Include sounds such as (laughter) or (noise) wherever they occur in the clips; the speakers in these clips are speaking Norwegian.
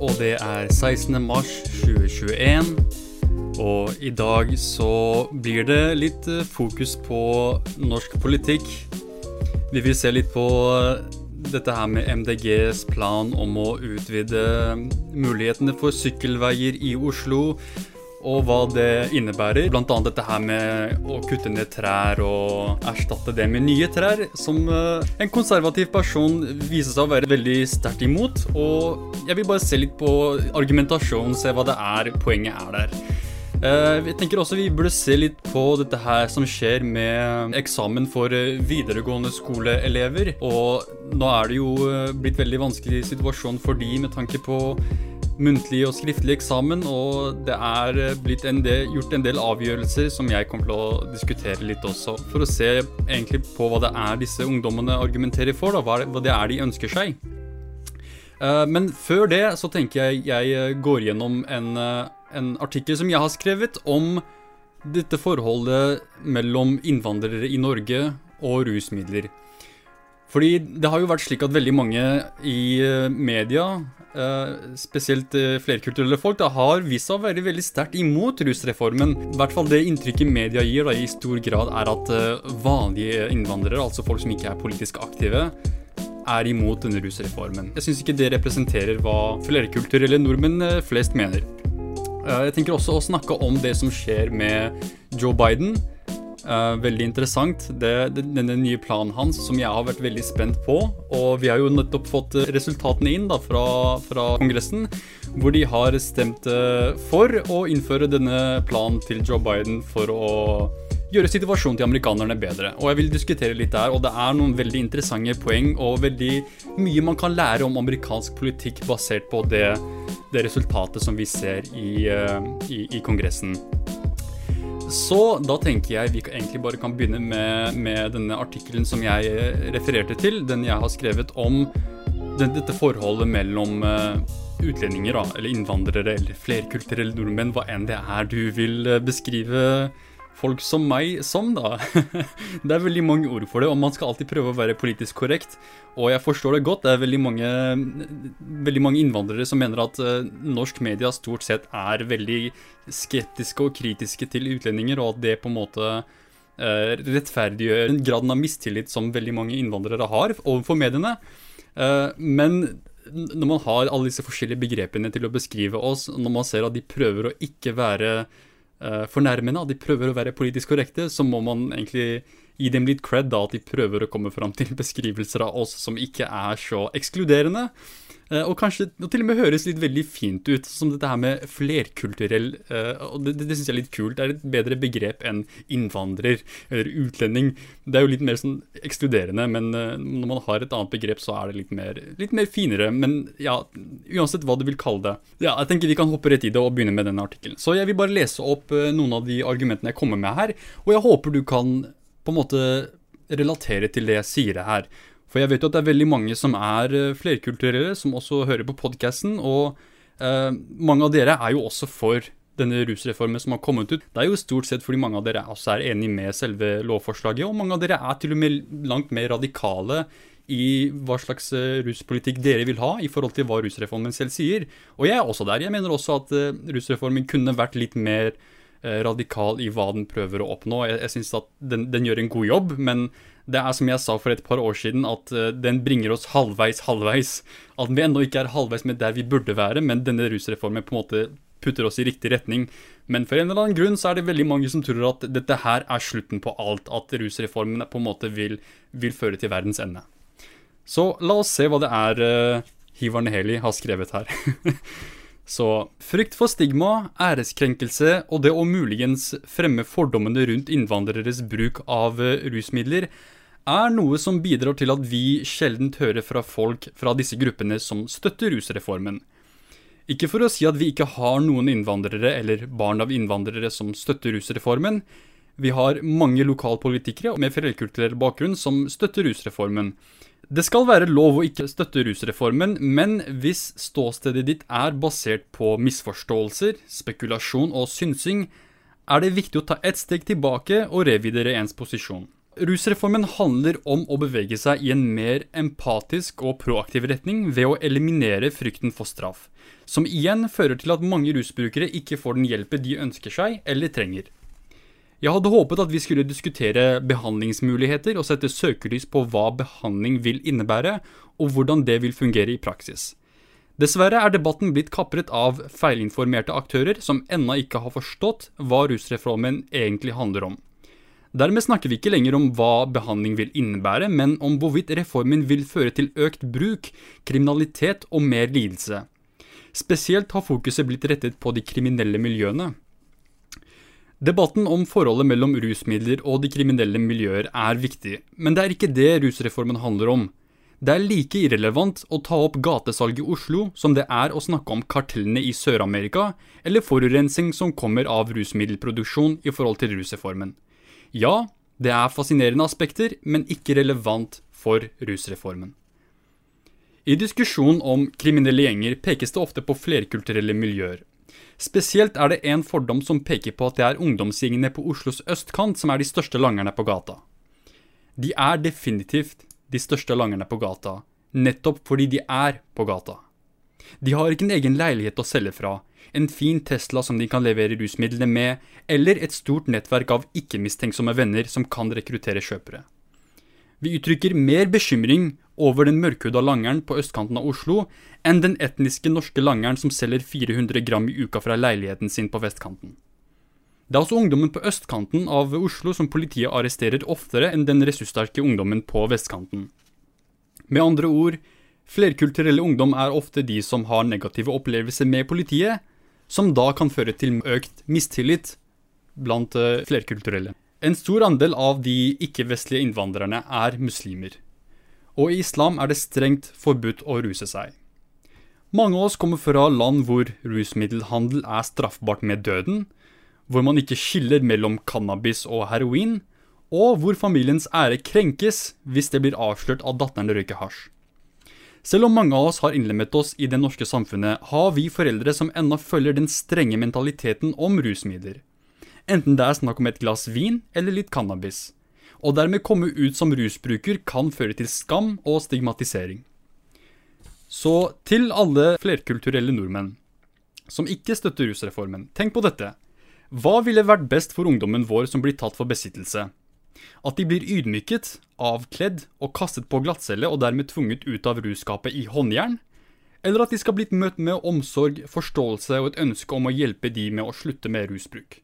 Og det er 16. mars 2021. Og i dag så blir det litt eh, fokus på norsk politikk. Vi vil se litt på eh, dette her med MDGs plan om å utvide mulighetene for sykkelveier i Oslo og hva det innebærer. Blant annet dette her med å kutte ned trær og erstatte det med nye trær, som eh, en konservativ person viser seg å være veldig sterkt imot. Og jeg vil bare se litt på argumentasjonen, se hva det er poenget er der. Jeg tenker også Vi burde se litt på dette her som skjer med eksamen for videregående skoleelever. Og nå er det jo blitt veldig vanskelig situasjon for de med tanke på muntlig og skriftlig eksamen, og det er blitt en del, gjort en del avgjørelser som jeg kommer til å diskutere litt også, for å se egentlig på hva det er disse ungdommene argumenterer for, da, hva det er de ønsker seg. Eh, men før det så tenker jeg jeg går gjennom en, eh, en artikkel som jeg har skrevet om dette forholdet mellom innvandrere i Norge og rusmidler. Fordi det har jo vært slik at veldig mange i eh, media, eh, spesielt eh, flerkulturelle folk, da, har vist seg å være veldig sterkt imot rusreformen. I hvert fall det inntrykket media gir da, i stor grad, er at vanlige innvandrere, altså folk som ikke er politisk aktive, er imot denne rusreformen. Jeg syns ikke det representerer hva flerkulturelle nordmenn flest mener. Jeg tenker også å snakke om det som skjer med Joe Biden. Uh, veldig interessant. Det, det, denne nye planen hans som jeg har vært veldig spent på. Og vi har jo nettopp fått resultatene inn da, fra, fra Kongressen, hvor de har stemt uh, for å innføre denne planen til Joe Biden for å gjøre situasjonen til amerikanerne bedre. Og jeg vil diskutere litt der, og det er noen veldig interessante poeng og veldig mye man kan lære om amerikansk politikk basert på det, det resultatet som vi ser i, i, i Kongressen. Så da tenker jeg vi egentlig bare kan begynne med, med denne artikkelen som jeg eh, refererte til. Den jeg har skrevet om den, dette forholdet mellom uh, utlendinger, da, eller innvandrere, eller flerkulturelle nordmenn, hva enn det er du vil uh, beskrive folk som meg som, da. (laughs) det er veldig mange ord for det, og man skal alltid prøve å være politisk korrekt. Og jeg forstår det godt. Det er veldig mange, veldig mange innvandrere som mener at uh, norsk media stort sett er veldig skeptiske og kritiske til utlendinger, og at det på en måte uh, rettferdiggjør graden av mistillit som veldig mange innvandrere har overfor mediene. Uh, men når man har alle disse forskjellige begrepene til å beskrive oss, når man ser at de prøver å ikke være fornærmende, at de prøver å være politisk korrekte, så må man egentlig gi dem litt cred, da, at de prøver å komme fram til beskrivelser av oss som ikke er så ekskluderende. Uh, og kanskje og til og med høres litt veldig fint ut, som dette her med flerkulturell uh, og Det, det, syns jeg er litt kult. Det er et bedre begrep enn innvandrer eller utlending. Det er jo litt mer sånn ekskluderende, men uh, når man har et annet begrep, så er det litt mer, litt mer finere. Men ja, uansett hva du vil kalle det. Ja, jeg tenker vi kan hoppe rett i det og begynne med denne artikkelen. Så jeg vil bare lese opp noen av de argumentene jeg kommer med her, og jeg håper du kan på en måte relatere til det jeg sier her. For jeg vet jo at det er veldig mange som er eh, flerkulturelle, som også hører på podkasten. Og eh, mange av dere er jo også for denne rusreformen som har kommet ut. Det er jo stort sett fordi mange av dere også er enig med selve lovforslaget, og mange av dere er til og med langt mer radikale i hva slags eh, ruspolitikk dere vil ha i forhold til hva rusreformen selv sier. Og jeg er også der. Jeg mener også at uh, rusreformen kunne vært litt mer radikal i hva den prøver å oppnå. Jeg, jeg syns at den, den, gjør en god jobb, men det er som jeg sa for et par år siden, at uh, den bringer oss halvveis, halvveis. At vi ennå ikke er halvveis med der vi burde være, men denne rusreformen på en måte putter oss i riktig retning. Men for en eller annen grunn så er det veldig mange som tror at dette her er slutten på alt. At rusreformen på en måte vil, vil føre til verdens ende. Så la oss se hva det er uh, Hivar Neheli har skrevet her. (laughs) Så frykt for stigma, æreskrenkelse og det å muligens fremme fordommene rundt innvandreres bruk av eh, rusmidler er noe som bidrar til at vi sjelden hører fra folk fra disse gruppene som støtter rusreformen. Ikke for å si at vi ikke har noen innvandrere eller barn av innvandrere som støtter rusreformen. Vi har mange lokalpolitikere med flerkulturell bakgrunn som støtter rusreformen. Det skal være lov å ikke støtte rusreformen, men hvis ståstedet ditt er basert på misforståelser, spekulasjon og synsing, er det viktig å ta ett steg tilbake og revidere ens posisjon. Rusreformen handler om å bevege seg i en mer empatisk og proaktiv retning ved å eliminere frykten for straff, som igjen fører til at mange rusbrukere ikke får den hjelpen de ønsker seg eller trenger. Jeg hadde håpet at vi skulle diskutere behandlingsmuligheter og sette søkelys på hva behandling vil innebære, og hvordan det vil fungere i praksis. Dessverre er debatten blitt kapret av feilinformerte aktører som ennå ikke har forstått hva rusreformen egentlig handler om. Dermed snakker vi ikke lenger om hva behandling vil innebære, men om hvorvidt reformen vil føre til økt bruk, kriminalitet og mer lidelse. Spesielt har fokuset blitt rettet på de kriminelle miljøene. Debatten om forholdet mellom rusmidler og de kriminelle miljøer er viktig, men det er ikke det rusreformen handler om. Det er like irrelevant å ta opp gatesalg i Oslo som det er å snakke om kartellene i Sør-Amerika, eller forurensing som kommer av rusmiddelproduksjon i forhold til rusreformen. Ja, det er fascinerende aspekter, men ikke relevant for rusreformen. I diskusjonen om kriminelle gjenger pekes det ofte på flerkulturelle miljøer. Spesielt er det en fordom som peker på at det er ungdomsgjengene på Oslos østkant som er de største langerne på gata. De er definitivt de største langerne på gata, nettopp fordi de er på gata. De har ikke en egen leilighet å selge fra, en fin Tesla som de kan levere rusmidlene med, eller et stort nettverk av ikke-mistenksomme venner som kan rekruttere kjøpere. Vi uttrykker mer bekymring over den mørkhuda langeren på østkanten av Oslo enn den etniske norske langeren som selger 400 gram i uka fra leiligheten sin på vestkanten. Det er altså ungdommen på østkanten av Oslo som politiet arresterer oftere enn den ressurssterke ungdommen på vestkanten. Med andre ord, flerkulturelle ungdom er ofte de som har negative opplevelser med politiet, som da kan føre til økt mistillit blant uh, flerkulturelle. En stor andel av de ikke-vestlige innvandrerne er muslimer, og i islam er det strengt forbudt å ruse seg. Mange av oss kommer fra land hvor rusmiddelhandel er straffbart med døden, hvor man ikke skiller mellom cannabis og heroin, og hvor familiens ære krenkes hvis det blir avslørt at datteren røyker hasj. Selv om mange av oss har innlemmet oss i det norske samfunnet, har vi foreldre som ennå følger den strenge mentaliteten om rusmidler. Enten det er snakk om et glass vin eller litt cannabis. Og dermed komme ut som rusbruker kan føre til skam og stigmatisering. Så til alle flerkulturelle nordmenn som ikke støtter rusreformen, tenk på dette. Hva ville vært best for ungdommen vår som blir tatt for besittelse? At de blir ydmyket, avkledd og kastet på glattcelle og dermed tvunget ut av russkapet i håndjern? Eller at de skal blitt møtt med omsorg, forståelse og et ønske om å hjelpe de med å slutte med rusbruk?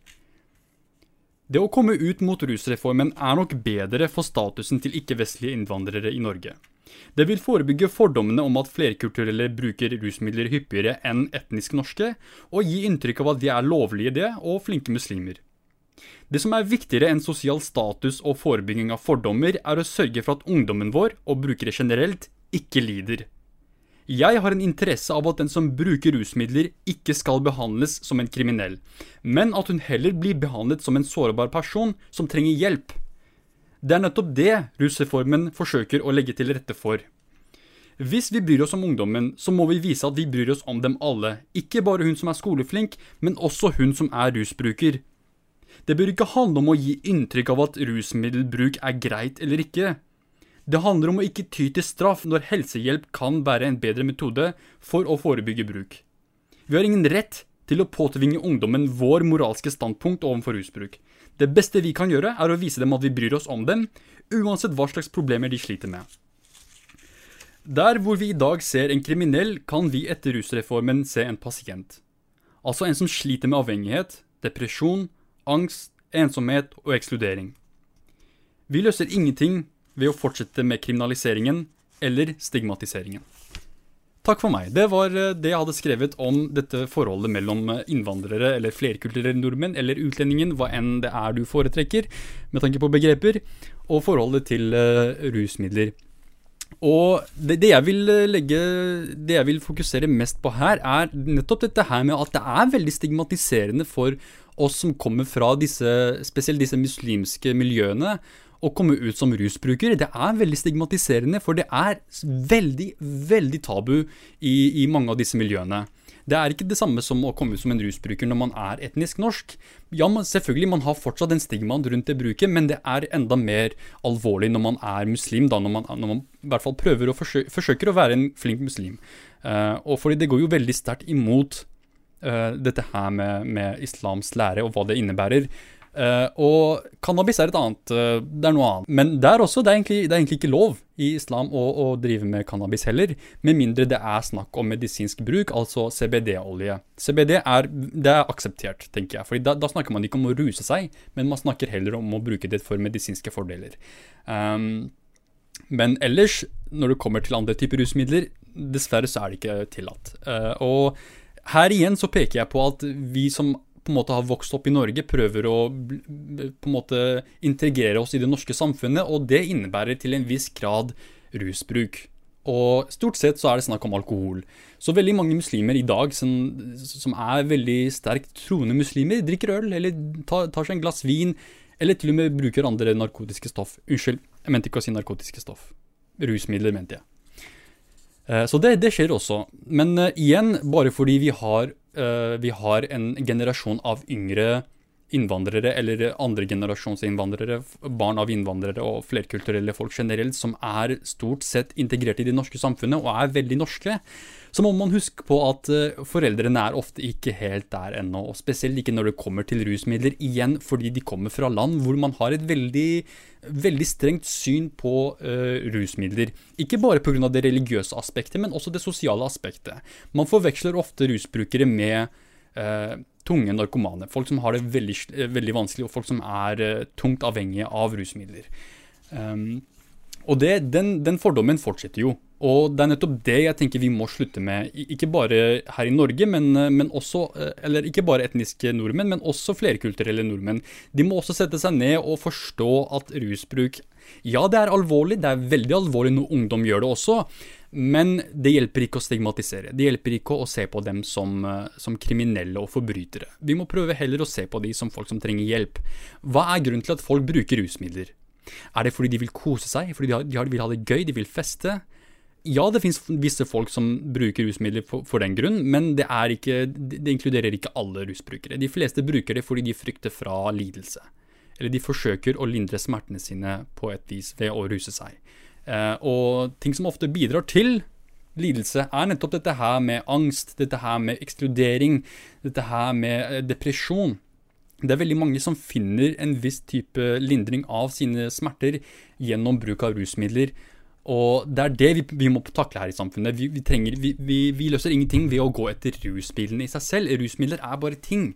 Det å komme ut mot rusreformen er nok bedre for statusen til ikke-vestlige innvandrere i Norge. Det vil forebygge fordommene om at flerkulturelle bruker rusmidler hyppigere enn etnisk norske, og gi inntrykk av at de er lovlige det, og flinke muslimer. Det som er viktigere enn sosial status og forebygging av fordommer, er å sørge for at ungdommen vår, og brukere generelt, ikke lider. Jeg har en interesse av at den som bruker rusmidler, ikke skal behandles som en kriminell, men at hun heller blir behandlet som en sårbar person som trenger hjelp. Det er nettopp det rusreformen forsøker å legge til rette for. Hvis vi bryr oss om ungdommen, så må vi vise at vi bryr oss om dem alle, ikke bare hun som er skoleflink, men også hun som er rusbruker. Det bør ikke handle om å gi inntrykk av at rusmiddelbruk er greit eller ikke. Det handler om å ikke ty til straff når helsehjelp kan være en bedre metode for å forebygge bruk. Vi har ingen rett til å påtvinge ungdommen vår moralske standpunkt overfor rusbruk. Det beste vi kan gjøre, er å vise dem at vi bryr oss om dem, uansett hva slags problemer de sliter med. Der hvor vi i dag ser en kriminell, kan vi etter rusreformen se en pasient. Altså en som sliter med avhengighet, depresjon, angst, ensomhet og ekskludering. Vi løser ingenting ved å fortsette med kriminaliseringen eller stigmatiseringen. Takk for meg. Det var eh, det jeg hadde skrevet om dette forholdet mellom eh, innvandrere eller flerkulturelle nordmenn eller utlendingen, hva enn det er du foretrekker, med tanke på begreper, og forholdet til uh, rusmidler. Og det, jeg vil legge Det jeg vil fokusere mest på her, er nettopp dette her med at det er veldig stigmatiserende for oss som kommer fra disse, spesielt disse muslimske miljøene, å komme ut som rusbruker. Det er veldig stigmatiserende, for det er veldig, veldig tabu i, i mange av disse miljøene. Det er ikke det samme som å komme ut som en rusbruker når man er etnisk norsk. Ja, man, selvfølgelig, man har fortsatt den stigmaen rundt det bruket, men det er enda mer alvorlig når man er muslim, da, når man, når man i hvert fall prøver å forsøke, forsøker å være en flink muslim. Uh, og fordi det går jo veldig sterkt imot uh, dette her med, med, islams lære og hva det innebærer. Uh, og cannabis er et annet. Uh, det er noe annet. Men der også, det er egentlig, det er egentlig ikke lov i islam å, å, drive med cannabis heller, med mindre det er snakk om medisinsk bruk, altså CBD-olje. CBD er, er akseptert, tenker jeg. For da, da, snakker man ikke om å ruse seg, men man snakker heller om å bruke det for medisinske fordeler. Um, men ellers, når det kommer til andre typer rusmidler, dessverre så er det ikke tillatt. Uh, og her igjen så peker jeg på at vi som på en måte har vokst opp i Norge, prøver å på en måte integrere oss i det norske samfunnet, og det innebærer til en viss grad rusbruk. Og stort sett så er det snakk om alkohol. Så veldig mange muslimer i dag som, som er veldig sterkt troende muslimer, drikker øl eller tar, tar, seg en glass vin, eller til og med bruker andre narkotiske stoff. Unnskyld, jeg mente ikke å si narkotiske stoff. Rusmidler, mente jeg. Eh, så det, det skjer også. Men uh, igjen, bare fordi vi har uh, vi har en generasjon av yngre innvandrere eller andre generasjons barn av innvandrere og flerkulturelle folk generelt, som er stort sett integrert i det norske samfunnet og er veldig norske, så må man huske på at eh, foreldrene er ofte ikke helt der ennå. og Spesielt ikke når det kommer til rusmidler, igjen fordi de kommer fra land hvor man har et veldig, veldig strengt syn på uh, rusmidler. Ikke bare pga. det religiøse aspektet, men også det sosiale aspektet. Man forveksler ofte rusbrukere med uh, tunge narkomane. Folk som har det veldig, veldig vanskelig, og folk som er uh, tungt avhengige av rusmidler. Um, og det, den, den, fordommen fortsetter jo. Og det er nettopp det jeg tenker vi må slutte med. Ikke bare her i Norge, men, men også eh, Eller ikke bare etniske nordmenn, men også flerkulturelle nordmenn. De må også sette seg ned og forstå at rusbruk Ja, det er alvorlig. Det er veldig alvorlig når ungdom gjør det også. Men det hjelper ikke å stigmatisere. Det hjelper ikke å se på dem som, eh, som, kriminelle og forbrytere. Vi må prøve heller å se på dem som folk som trenger hjelp. Hva er grunnen til at folk bruker rusmidler? Er det fordi de vil kose seg, fordi de, har, de vil ha det gøy, de vil feste? Ja, det finnes visse folk som bruker rusmidler for, for den grunn, men det, ikke, det, inkluderer ikke alle rusbrukere. De fleste bruker det fordi de frykter fra lidelse. Eller de forsøker å lindre smertene sine på et vis ved å ruse seg. Eh, og ting som ofte bidrar til lidelse, er nettopp dette her med angst, dette her med ekskludering, dette her med eh, depresjon. Det er veldig mange som finner en viss type lindring av sine smerter gjennom bruk av rusmidler. Og det er det vi, vi må takle her i samfunnet. Vi, vi, trenger, vi, løser ingenting ved å gå etter rusmidlene i seg selv. Rusmidler er bare ting.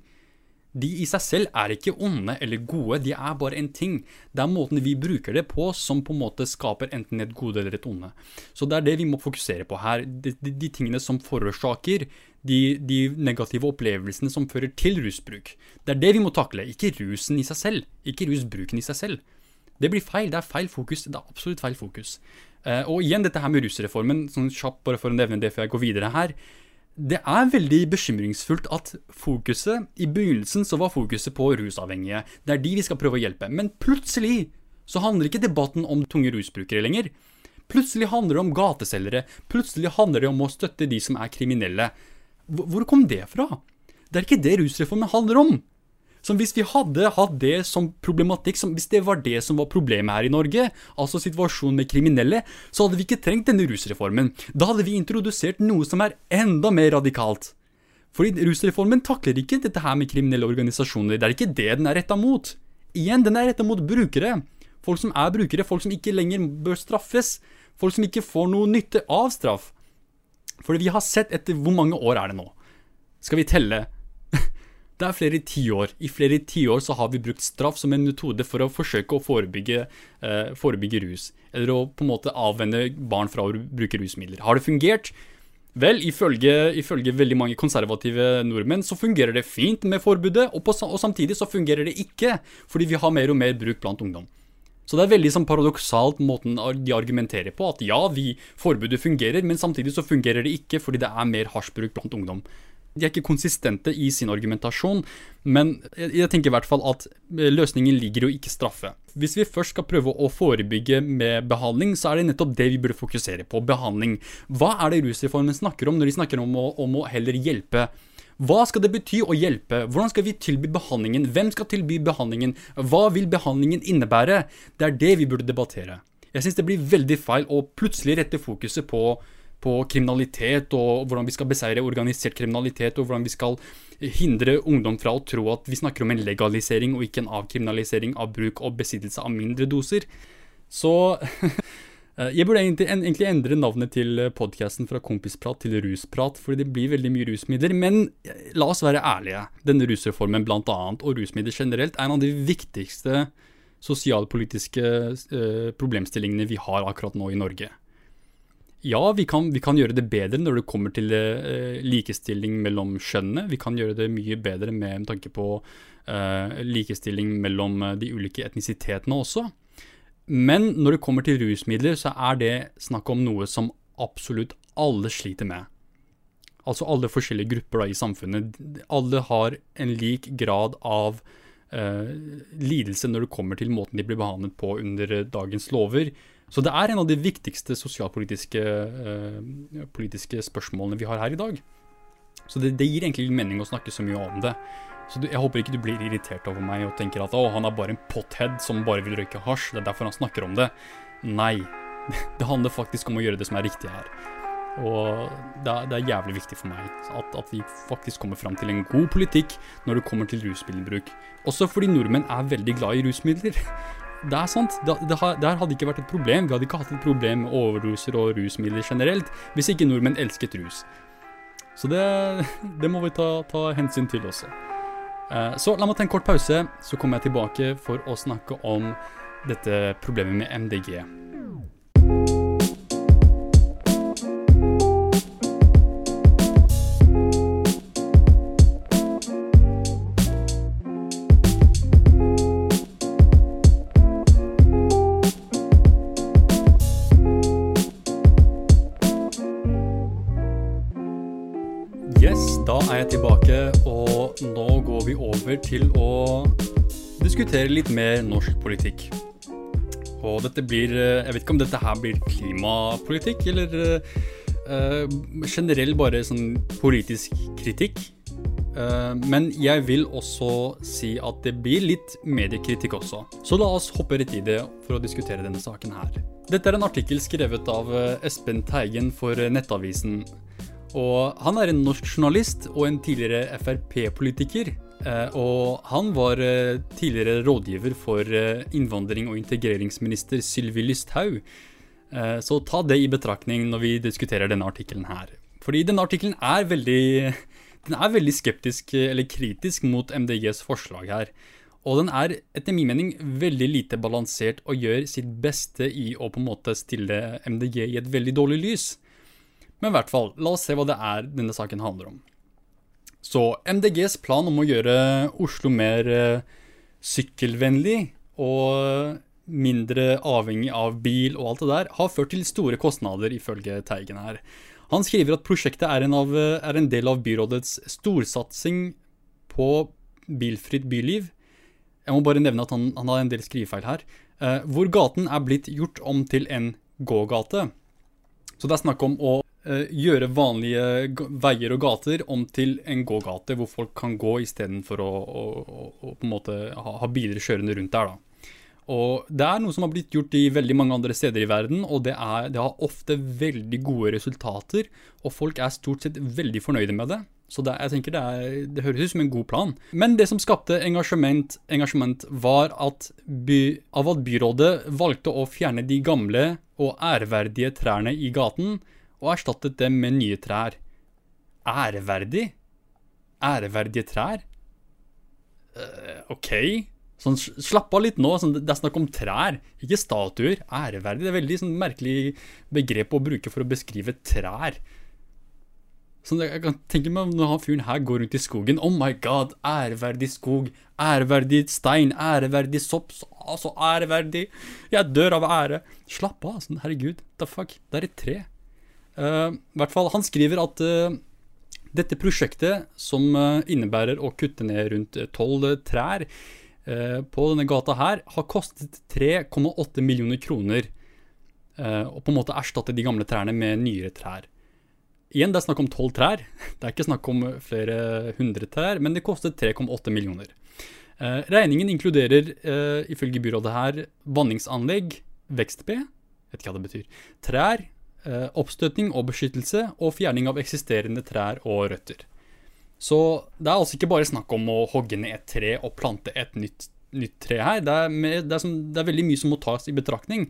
De i seg selv er ikke onde eller gode, de er bare en ting. Det er måten vi bruker det på som på en måte skaper enten et gode eller et onde. Så det er det vi må fokusere på her. De, de, de tingene som forårsaker de, de, negative opplevelsene som fører til rusbruk. Det er det vi må takle, ikke rusen i seg selv. Ikke rusbruken i seg selv. Det blir feil. Det er feil fokus. Det er absolutt feil fokus. Uh, og igjen dette her med rusreformen, sånn kjapt bare for å nevne det før jeg går videre her det er veldig bekymringsfullt at fokuset I begynnelsen så var fokuset på rusavhengige. Det er de vi skal prøve å hjelpe. Men plutselig så handler ikke debatten om tunge rusbrukere lenger. Plutselig handler det om gateselgere. Plutselig handler det om å støtte de som er kriminelle. Hvor kom det fra? Det er ikke det rusreformen handler om. Som hvis vi hadde hatt det som problematikk, som hvis det var det som var problemet her i Norge, altså situasjonen med kriminelle, så hadde vi ikke trengt denne rusreformen. Da hadde vi introdusert noe som er enda mer radikalt. Fordi rusreformen takler ikke dette her med kriminelle organisasjoner. Det er ikke det den er retta mot. Igjen, den er retta mot brukere. Folk som er brukere, folk som ikke lenger bør straffes. Folk som ikke får noe nytte av straff. Fordi vi har sett etter hvor mange år er det nå? Skal vi telle? Det er flere tiår. I flere tiår så har vi brukt straff som en metode for å forsøke å forebygge, eh, forebygge rus. Eller å på en måte avvenne barn fra å bruke rusmidler. Har det fungert? Vel, ifølge, ifølge, veldig mange konservative nordmenn så fungerer det fint med forbudet, og, på, og, samtidig så fungerer det ikke, fordi vi har mer og mer bruk blant ungdom. Så det er veldig sånn paradoksalt måten de argumenterer på, at ja, vi, forbudet fungerer, men samtidig så fungerer det ikke fordi det er mer hasjbruk blant ungdom. De er ikke konsistente i sin argumentasjon, men jeg tenker i hvert fall at eh, løsningen ligger jo ikke straffe. hvis vi først skal prøve å forebygge med behandling, så er det nettopp det vi burde fokusere på. Behandling. Hva er det rusreformen snakker om når de snakker om å, om å heller hjelpe? Hva skal det bety å hjelpe? Hvordan skal vi tilby behandlingen? Hvem skal tilby behandlingen? Hva vil behandlingen innebære? Det er det vi burde debattere. Jeg syns det blir veldig feil å plutselig rette fokuset på på kriminalitet, og hvordan vi skal beseire organisert kriminalitet, og hvordan vi skal hindre ungdom fra å tro at vi snakker om en legalisering og ikke en avkriminalisering av bruk og besittelse av mindre doser. Så (laughs) eh, jeg burde egentlig, endre navnet til podkasten fra kompisprat til rusprat, fordi det blir veldig mye rusmidler. Men eh, la oss være ærlige. Denne rusreformen blant annet, og rusmidler generelt, er en av de viktigste sosialpolitiske eh, problemstillingene vi har akkurat nå i Norge ja, vi kan, vi kan, gjøre det bedre når det kommer til eh, likestilling mellom kjønnene. Vi kan gjøre det mye bedre med tanke på eh, likestilling mellom uh, de ulike etnisitetene også. Men når det kommer til rusmidler, så er det snakk om noe som absolutt alle sliter med. Altså alle forskjellige grupper da, i samfunnet. Alle har en lik grad av lidelse når det kommer til måten de blir behandlet på under dagens lover. Så det er en av de viktigste sosialpolitiske eh, spørsmålene vi har her i dag. Så det, det, gir egentlig mening å snakke så mye om det. Så du, jeg håper ikke du blir irritert over meg og tenker at å, han er bare en pothead som bare vil røyke hasj. Det er derfor han snakker om det. Nei. (laughs) Det handler faktisk om å gjøre det som er riktig her. Og det er, det er jævlig viktig for meg at, at, vi faktisk kommer fram til en god politikk når det kommer til rusmiddelbruk. Også fordi nordmenn er veldig glad i rusmidler. Det er sant. Det, det, her hadde ikke vært et problem. Vi hadde ikke hatt et problem med overdoser og rusmidler generelt hvis ikke nordmenn elsket rus. Så det, (laughs) det må vi ta, ta, hensyn til også. Eh, så la meg ta en kort pause, så kommer jeg tilbake for å snakke om dette problemet med MDG. Nå går vi over til å diskutere litt mer norsk politikk. Og dette blir Jeg vet ikke om dette her blir klimapolitikk, eller uh, generell bare sånn politisk kritikk. Uh, men jeg vil også si at det blir litt mediekritikk også. Så la oss hoppe rett i det for å diskutere denne saken her. Dette er en artikkel skrevet av Espen Teigen for Nettavisen. Og han er en norsk journalist og en tidligere Frp-politiker. Eh, og han var eh, tidligere rådgiver for eh, innvandring- og integreringsminister Sylvi Lysthaug. Så ta det i betraktning når vi diskuterer denne artikkelen her. Fordi denne artikkelen er (laughs) er veldig skeptisk eller kritisk mot MDGs forslag her. Og den er etter min mening veldig lite balansert og gjør sitt beste i å på en måte stille MDG i et veldig dårlig lys. Men i hvert fall, la oss se hva det er denne saken handler om. Så MDGs plan om å gjøre Oslo mer uh, sykkelvennlig og mindre avhengig av bil og alt det der, har ført til store kostnader, ifølge Teigen her. Han skriver at prosjektet er en, av, er en del av byrådets storsatsing på bilfritt byliv. Jeg må bare nevne at han, han har en del skrivefeil her. Eh, hvor gaten er blitt gjort om til en gågate. Så det er snakk om å gjøre vanlige veier og gater om til en gågate, hvor folk kan gå istedenfor å, å, å, å på en måte ha, ha, biler kjørende rundt der. da. Og Det er noe som har blitt gjort i veldig mange andre steder i verden, og det, er, det har ofte veldig gode resultater, og folk er stort sett veldig fornøyde med det. Så det, jeg tenker det, er, det, høres ut som en god plan. Men det som skapte engasjement, engasjement var at, by, av at byrådet valgte å fjerne de gamle og ærverdige trærne i gaten, og erstattet dem med nye trær. Æreverdig? Æreverdige trær? Uh, OK. Sånn, slapp av litt nå. Sånn, det er snakk om trær, ikke statuer. Æreverdig. Det er veldig sånn, merkelig begrep å bruke for å beskrive trær. Sånn, jeg kan tenke meg når han fyren her går rundt i skogen Oh my god, æreverdig skog. Æreverdig stein. Æreverdig sopp. Altså, æreverdig. Jeg dør av ære. Slapp av. Sånn, herregud. The fuck. Det er et tre. Uh, hvert fall, han skriver at uh, dette prosjektet, som uh, innebærer å kutte ned rundt tolv trær, eh, på denne gata her har kostet 3,8 millioner kroner. Eh, og på en måte erstatte de gamle trærne med nyere trær. Igjen, det er snakk om tolv trær. (laughs) Det er ikke snakk om flere hundre trær, men det kostet 3,8 millioner. Eh, regningen inkluderer, eh, ifølge byrådet her, vanningsanlegg, vekst-B, vet ikke hva det betyr, trær, eh, oppstøtning og beskyttelse, og fjerning av eksisterende trær og røtter. Så det er altså ikke bare snakk om å hogge ned et tre og plante et nytt, nytt tre her. Det er, med, det, er som, det er, veldig mye som må tas i betraktning.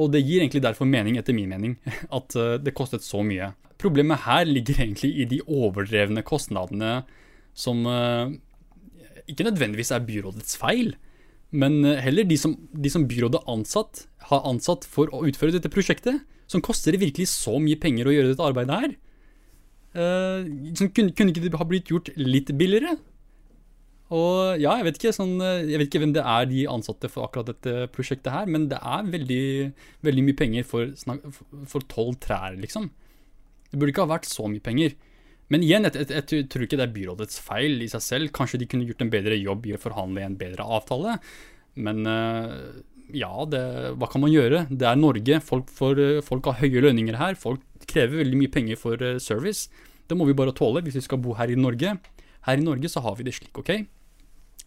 Og det gir egentlig derfor mening, etter min mening, (laughs) at uh, det kostet så mye. Problemet her ligger egentlig i de overdrevne kostnadene som uh, ikke nødvendigvis er byrådets feil, men heller de som, de som byrådet ansatt, har ansatt for å utføre dette prosjektet, som koster det virkelig så mye penger å gjøre dette arbeidet her. Uh, kunne, kunne, ikke det ha blitt gjort litt billigere? Og ja, jeg vet, ikke, sånn, jeg vet ikke hvem det er de ansatte for akkurat dette prosjektet her, men det er veldig, veldig mye penger for tolv trær, liksom. Det burde ikke ha vært så mye penger. Men igjen, jeg, jeg, jeg, tror ikke det er byrådets feil i seg selv. Kanskje de kunne gjort en bedre jobb i å forhandle en bedre avtale. Men uh, ja, det, hva kan man gjøre? Det er Norge. Folk, får, folk har høye lønninger her. Folk krever veldig mye penger for uh, service. Det må vi bare tåle hvis vi skal bo her i Norge. Her i Norge så har vi det slik, OK?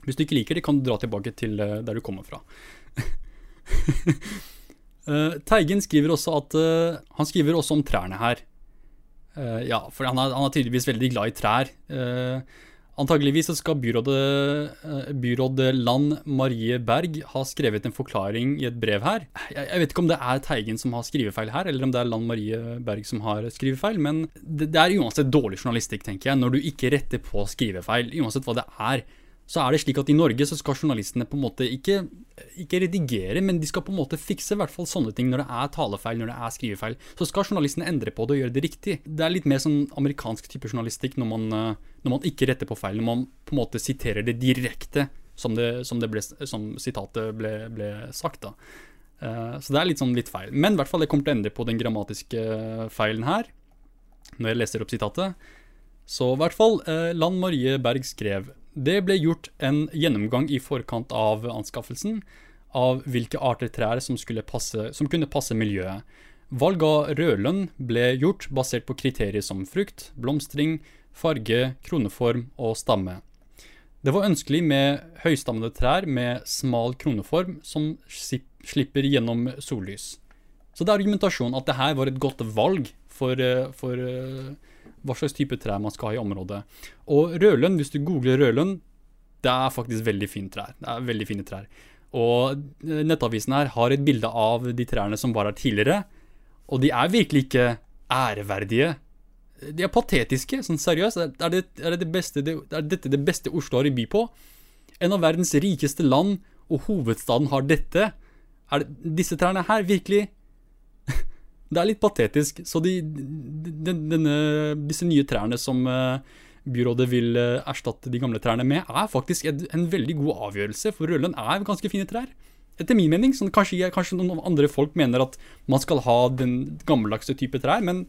Hvis du ikke liker det, kan du dra tilbake til uh, der du kommer fra. uh, (laughs) Teigen skriver også at uh, Han skriver også om trærne her. ja, for han er, han er, tydeligvis veldig glad i trær. Antageligvis skal byrådet, byråd Land Marie Berg ha skrevet en forklaring i et brev her. Jeg, vet ikke om det er Teigen som har skrivefeil her, eller om det er Land Marie Berg som har skrivefeil, men det er uansett dårlig journalistikk, tenker jeg, når du ikke retter på skrivefeil, uansett hva det er så er det slik at i Norge så skal journalistene på en måte ikke, ikke redigere, men de skal på en måte fikse i hvert fall sånne ting når det er talefeil, når det er skrivefeil. Så skal journalistene endre på det og gjøre det riktig. Det er litt mer sånn amerikansk type journalistikk når man, eh, når man ikke retter på feil, når man på en måte siterer det direkte som, det, som, det ble, som sitatet ble, ble sagt. da. Uh, så det er litt sånn litt feil. Men i hvert fall jeg kommer til å endre på den grammatiske feilen her, når jeg leser opp sitatet. Så i hvert fall, uh, Land Marie Berg skrev det ble gjort en gjennomgang i forkant av anskaffelsen av hvilke arter trær som, passe, som kunne passe miljøet. Valg av rødlønn ble gjort basert på kriterier som frukt, blomstring, farge, kroneform og stamme. Det var ønskelig med høystammede trær med smal kroneform som slipper gjennom sollys. Så det er argumentasjonen at det her var et godt valg for, eh, for eh, hva slags type trær man skal ha i området. Og rødlønn, hvis du googler rødlønn, det er faktisk veldig fine trær. Det er veldig fine trær. Og eh, Nettavisen her har et bilde av de trærne som var her tidligere, og de er virkelig ikke æreverdige. De er patetiske, sånn seriøst. Er, det, er, det det beste, er dette det beste Oslo har i by på? En av verdens rikeste land, og hovedstaden har dette. Er det, disse trærne her virkelig det er litt patetisk. Så de, de, denne, disse nye trærne som uh, byrådet vil uh, erstatte de gamle trærne med, er faktisk en, en veldig god avgjørelse, for Rødlund er ganske fine trær. Etter min mening. Sånn, kanskje, kanskje, noen andre folk mener at man skal ha den gammeldagse type trær, men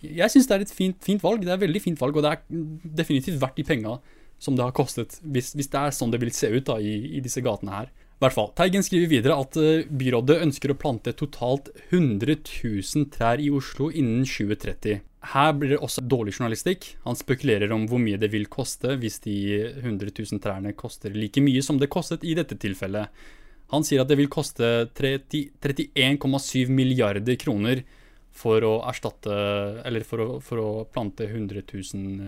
jeg syns det er et fint, fint, valg. Det er et veldig fint valg, og det er definitivt verdt de penga som det har kostet, hvis, hvis, det er sånn det vil se ut da, i, i disse gatene her hvert fall. Teigen skriver videre at eh, byrådet ønsker å plante totalt 100 000 trær i Oslo innen 2030. Her blir det også dårlig journalistikk. Han spekulerer om hvor mye det vil koste hvis de 100 000 trærne koster like mye som det kostet i dette tilfellet. Han sier at det vil koste 31,7 milliarder kroner for å erstatte Eller for å, for å plante 100 000,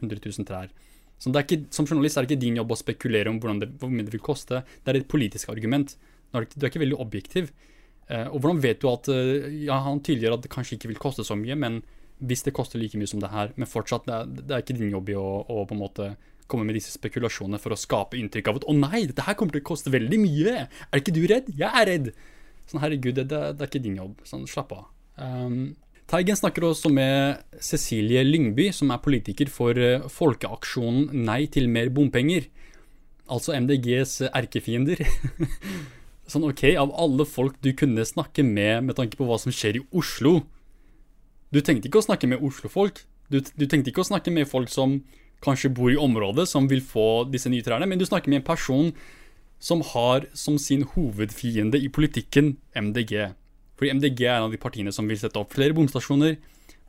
100 000 trær. Ikke, som journalist er det ikke din jobb å spekulere om det, hvor mye det vil koste. Det er et politisk argument. Du er, du er ikke veldig objektiv. Eh, og hvordan vet du at eh, ja, Han tydeliggjør at det kanskje ikke vil koste så mye, men hvis det koster like mye som det her Men fortsatt, det er, det er ikke din jobb i å, å, på en måte komme med disse spekulasjonene for å skape inntrykk av at 'Å nei, dette her kommer til å koste veldig mye'. Er ikke du redd? Jeg er redd. Sånn, herregud, det, det, det er ikke din jobb. Sånn, slapp av. Um, Teigen snakker også med Cecilie Lyngby, som er politiker for eh, folkeaksjonen Nei til mer bompenger. Altså MDGs erkefiender. (laughs) sånn ok, av alle folk du kunne snakke med med tanke på hva som skjer i Oslo Du tenkte ikke å snakke med Oslo-folk. Du, du, tenkte ikke å snakke med folk som kanskje bor i området, som vil få disse nye trærne, men du snakker med en person som har som sin hovedfiende i politikken MDG. Fordi MDG er en av de partiene som vil sette opp flere bomstasjoner,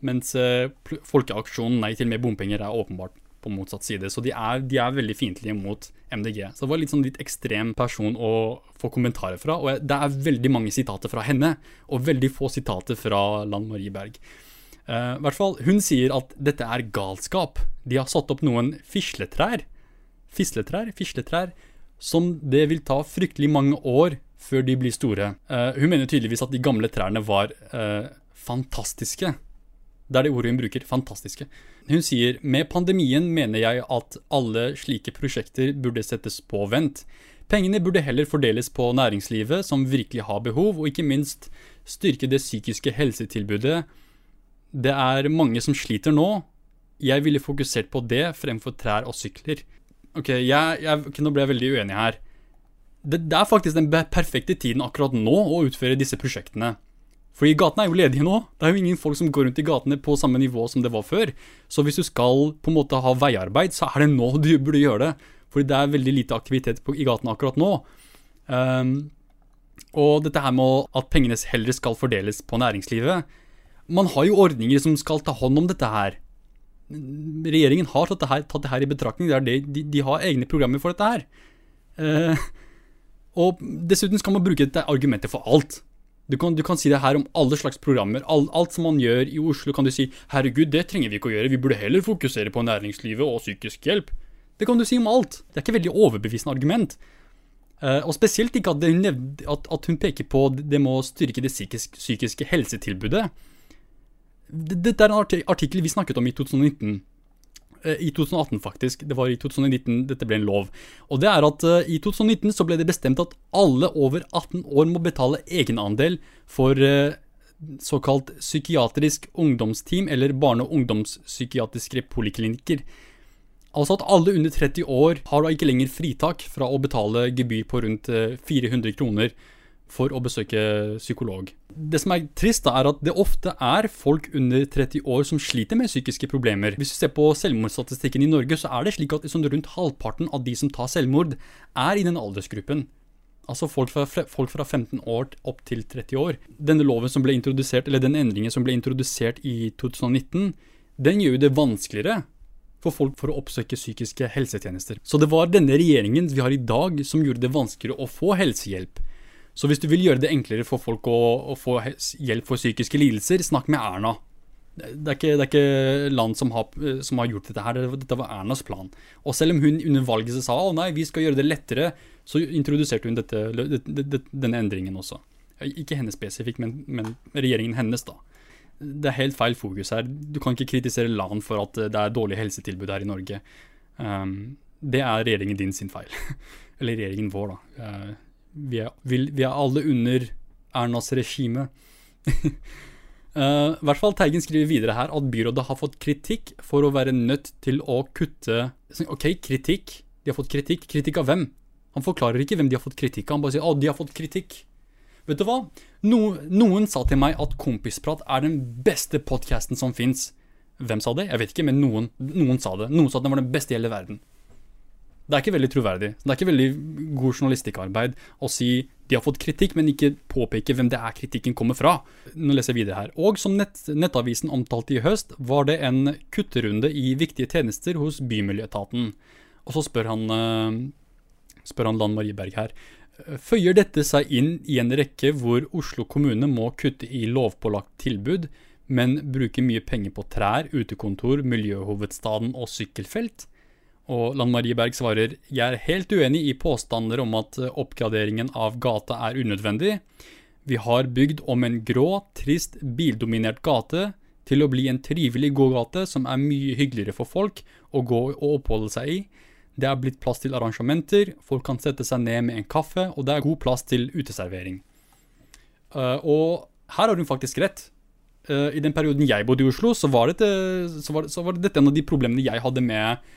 mens eh, Folkeaksjonen Nei til mer bompenger er åpenbart på motsatt side. Så de er, de er veldig fiendtlige mot MDG. Så det var litt sånn litt ekstrem person å få kommentarer fra. Og det er veldig mange sitater fra henne, og veldig få sitater fra Lan Marie Berg. Uh, hvert fall, Hun sier at dette er galskap. De har satt opp noen fisletrær. Fisletrær? Fisletrær. Som det vil ta fryktelig mange år før de blir store. Uh, hun mener tydeligvis at de gamle trærne var uh, fantastiske. Det er det ordet hun bruker. Fantastiske. Hun sier med pandemien mener jeg at alle slike prosjekter burde settes på vent. Pengene burde heller fordeles på næringslivet, som virkelig har behov, og ikke minst styrke det psykiske helsetilbudet. Det er mange som sliter nå. Jeg ville fokusert på det fremfor trær og sykler. Ok, jeg, jeg, okay nå ble jeg veldig uenig her. Det, det er faktisk den perfekte tiden akkurat nå å utføre disse prosjektene. Fordi gatene er jo ledige nå. Det er jo ingen folk som går rundt i gatene på samme nivå som det var før. Så hvis du skal på en måte ha veiarbeid, så er det nå du burde gjøre det. Fordi det er veldig lite aktivitet på, i gatene akkurat nå. Um, og dette her med at pengene heller skal fordeles på næringslivet Man har jo ordninger som skal ta hånd om dette her. Regjeringen har tatt det her, tatt det her i betraktning. Det det, de, de, har egne programmer for dette her. Uh, og dessuten skal man bruke dette argumentet for alt. Du kan, du kan, si det her om alle slags programmer. Alt, alt, som man gjør i Oslo, kan du si 'herregud, det trenger vi ikke å gjøre', vi burde heller fokusere på næringslivet og psykisk hjelp. Det kan du si om alt. Det er ikke veldig overbevisende argument. Uh, og spesielt ikke at nevde, at, at hun, peker på det med å styrke det psykisk, psykiske helsetilbudet. Dette er en artikkel vi snakket om i 2019. Eh, i 2018, faktisk. Det var i 2019 dette ble en lov. Og det er at uh, i 2019 så ble det bestemt at alle over 18 år må betale egenandel for uh, såkalt psykiatrisk ungdomsteam eller barne- og ungdomspsykiatriske poliklinikker. Altså at alle under 30 år har da ikke lenger fritak fra å betale gebyr på rundt 400 kroner for å besøke psykolog. Det som er trist, da, er at det ofte er folk under 30 år som sliter med psykiske problemer. Hvis du ser på selvmordsstatistikken i Norge, så er det slik at liksom rundt halvparten av de som tar selvmord, er i den aldersgruppen. Altså folk fra, folk fra 15 år opp til 30 år. Denne loven som ble introdusert, eller den endringen som ble introdusert i 2019, den gjør jo det vanskeligere for folk for å oppsøke psykiske helsetjenester. Så det var denne regjeringen vi har i dag som gjorde det vanskeligere å få helsehjelp. Så hvis du vil gjøre det enklere for folk å, å få hjelp for psykiske lidelser, snakk med Erna. Det er ikke, det er ikke land som har, som har, gjort dette her, dette var Ernas plan. Og selv om hun under valget sa å nei, vi skal gjøre det lettere, så introduserte hun dette, denne endringen også. Ikke henne spesifikt, men, men, regjeringen hennes, da. Det er helt feil fokus her. Du kan ikke kritisere land for at det er dårlig helsetilbud her i Norge. Um, det er regjeringen din sin feil. (laughs) Eller regjeringen vår, da. Vi er, vi er alle under Ernas regime. (laughs) Uh, hvert fall Teigen skriver videre her at byrådet har fått kritikk for å være nødt til å kutte Ok, kritikk. De har fått kritikk. Kritikk av hvem? Han forklarer ikke hvem de har fått kritikk av. Han bare sier 'Å, de har fått kritikk'. Vet du hva? No, noen sa til meg at Kompisprat er den beste podkasten som fins. Hvem sa det? Jeg vet ikke, men noen, noen sa det. Noen sa at den var den beste i hele verden. Det er ikke veldig troverdig. Det er ikke veldig god journalistikkarbeid å si de har fått kritikk, men ikke påpeke hvem det er kritikken kommer fra. Nå leser jeg videre her. Og som nett, Nettavisen omtalte i høst, var det en kutterunde i viktige tjenester hos Bymiljøetaten. Og så spør han, eh, spør han Lan Marie Berg her. Føyer dette seg inn i en rekke hvor Oslo kommune må kutte i lovpålagt tilbud, men bruke mye penger på trær, utekontor, miljøhovedstaden og sykkelfelt? Og Lan Marie Berg svarer jeg er helt uenig i påstander om at eh, oppgraderingen av gata er unødvendig. Vi har bygd om en grå, trist, bildominert gate til å bli en trivelig gågate som er mye hyggeligere for folk å gå og oppholde seg i. Det er blitt plass til arrangementer, folk kan sette seg ned med en kaffe, og det er god plass til uteservering. Uh, og her har hun faktisk rett. Uh, I den perioden jeg bodde i Oslo, så var, dette, så, var, så var, dette en av de problemene jeg hadde med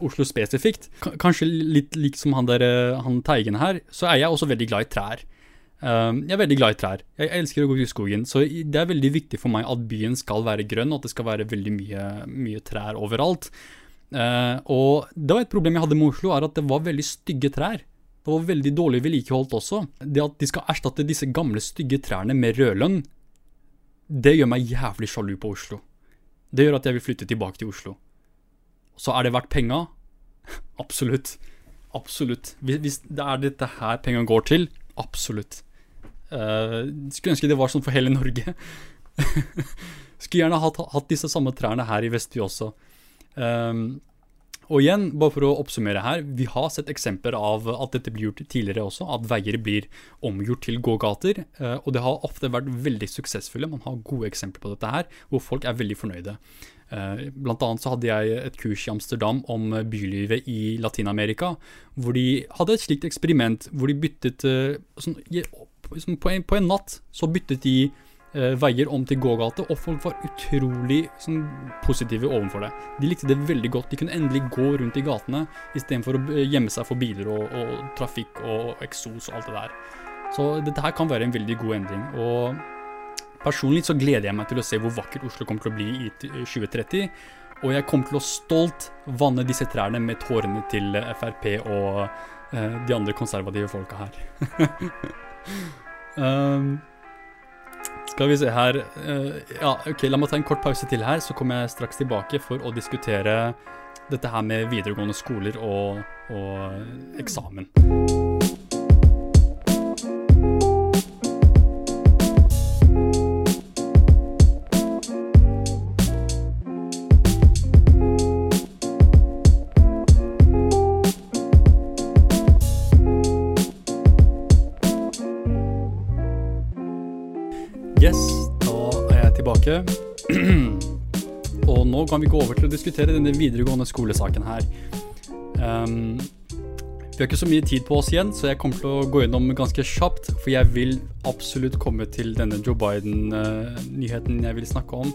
Oslo spesifikt. Kanskje litt lik som han, uh, han Teigen her, så er jeg også veldig glad i trær. Uh, jeg er veldig glad i trær. Jeg elsker å gå i skogen. Så det er veldig viktig for meg at byen skal være grønn, og at det skal være veldig mye, mye trær overalt. og det var et problem jeg hadde med Oslo, er at det var veldig stygge trær. Det var veldig dårlig vedlikeholdt også. Det at de skal erstatte disse gamle, stygge trærne med rødlønn, det gjør meg jævlig sjalu på Oslo. Det gjør at jeg vil flytte tilbake til Oslo. Så er det verdt penga? (laughs) Absolutt. Absolutt. Hvis det er dette her penga går til, absolutt. Uh, skulle ønske det var sånn for hele Norge. (laughs) skulle gjerne hatt, hatt, disse samme trærne her i Vestby også. Um, og igjen, bare for å oppsummere her, vi har sett eksempler av at dette blir gjort tidligere også, at veier blir omgjort til gågater. Uh, og det har ofte vært veldig suksessfulle. Man har gode eksempler på dette her, hvor folk er veldig fornøyde. Uh, blant annet så hadde jeg et kurs i Amsterdam om bylivet i Latin-Amerika, hvor de hadde et slikt eksperiment hvor de byttet uh, sånn, på, en, på en natt så byttet de eh, veier om til gågate, og folk var utrolig sånn, positive overfor det. De likte det veldig godt. De kunne endelig gå rundt i gatene istedenfor å eh, gjemme seg for biler og, og, trafikk og eksos og alt det der. Så dette her kan være en veldig god endring. Og personlig så gleder jeg meg til å se hvor vakkert Oslo kommer til å bli i 2030. Og jeg kommer til å stolt vanne disse trærne med tårene til Frp og eh, de andre konservative folka her. um, (laughs) skal vi se her uh, Ja, ok, la meg ta en kort pause til her, så kommer jeg straks tilbake for å diskutere dette her med videregående skoler og, og eksamen. Kan vi gå over til å diskutere denne videregående skolesaken her. Um, vi har ikke så mye tid på oss igjen, så jeg kommer til å gå gjennom ganske kjapt. For jeg vil absolutt komme til denne Joe Biden-nyheten jeg vil snakke om.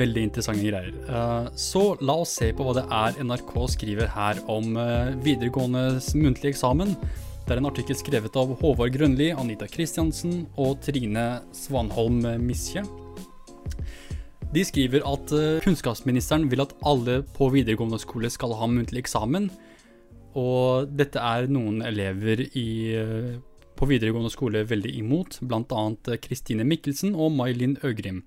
Veldig interessante greier. Uh, så la oss se på hva det er NRK skriver her om uh, videregående muntlig eksamen. Det er en artikkel skrevet av Håvard Grønli, Anita Kristiansen og Trine Svanholm Misje. De skriver at eh, kunnskapsministeren vil at alle på videregående skole skal ha muntlig eksamen. Og dette er noen elever i, eh, på videregående skole veldig imot, bl.a. Kristine Mikkelsen og May-Linn Øgrim.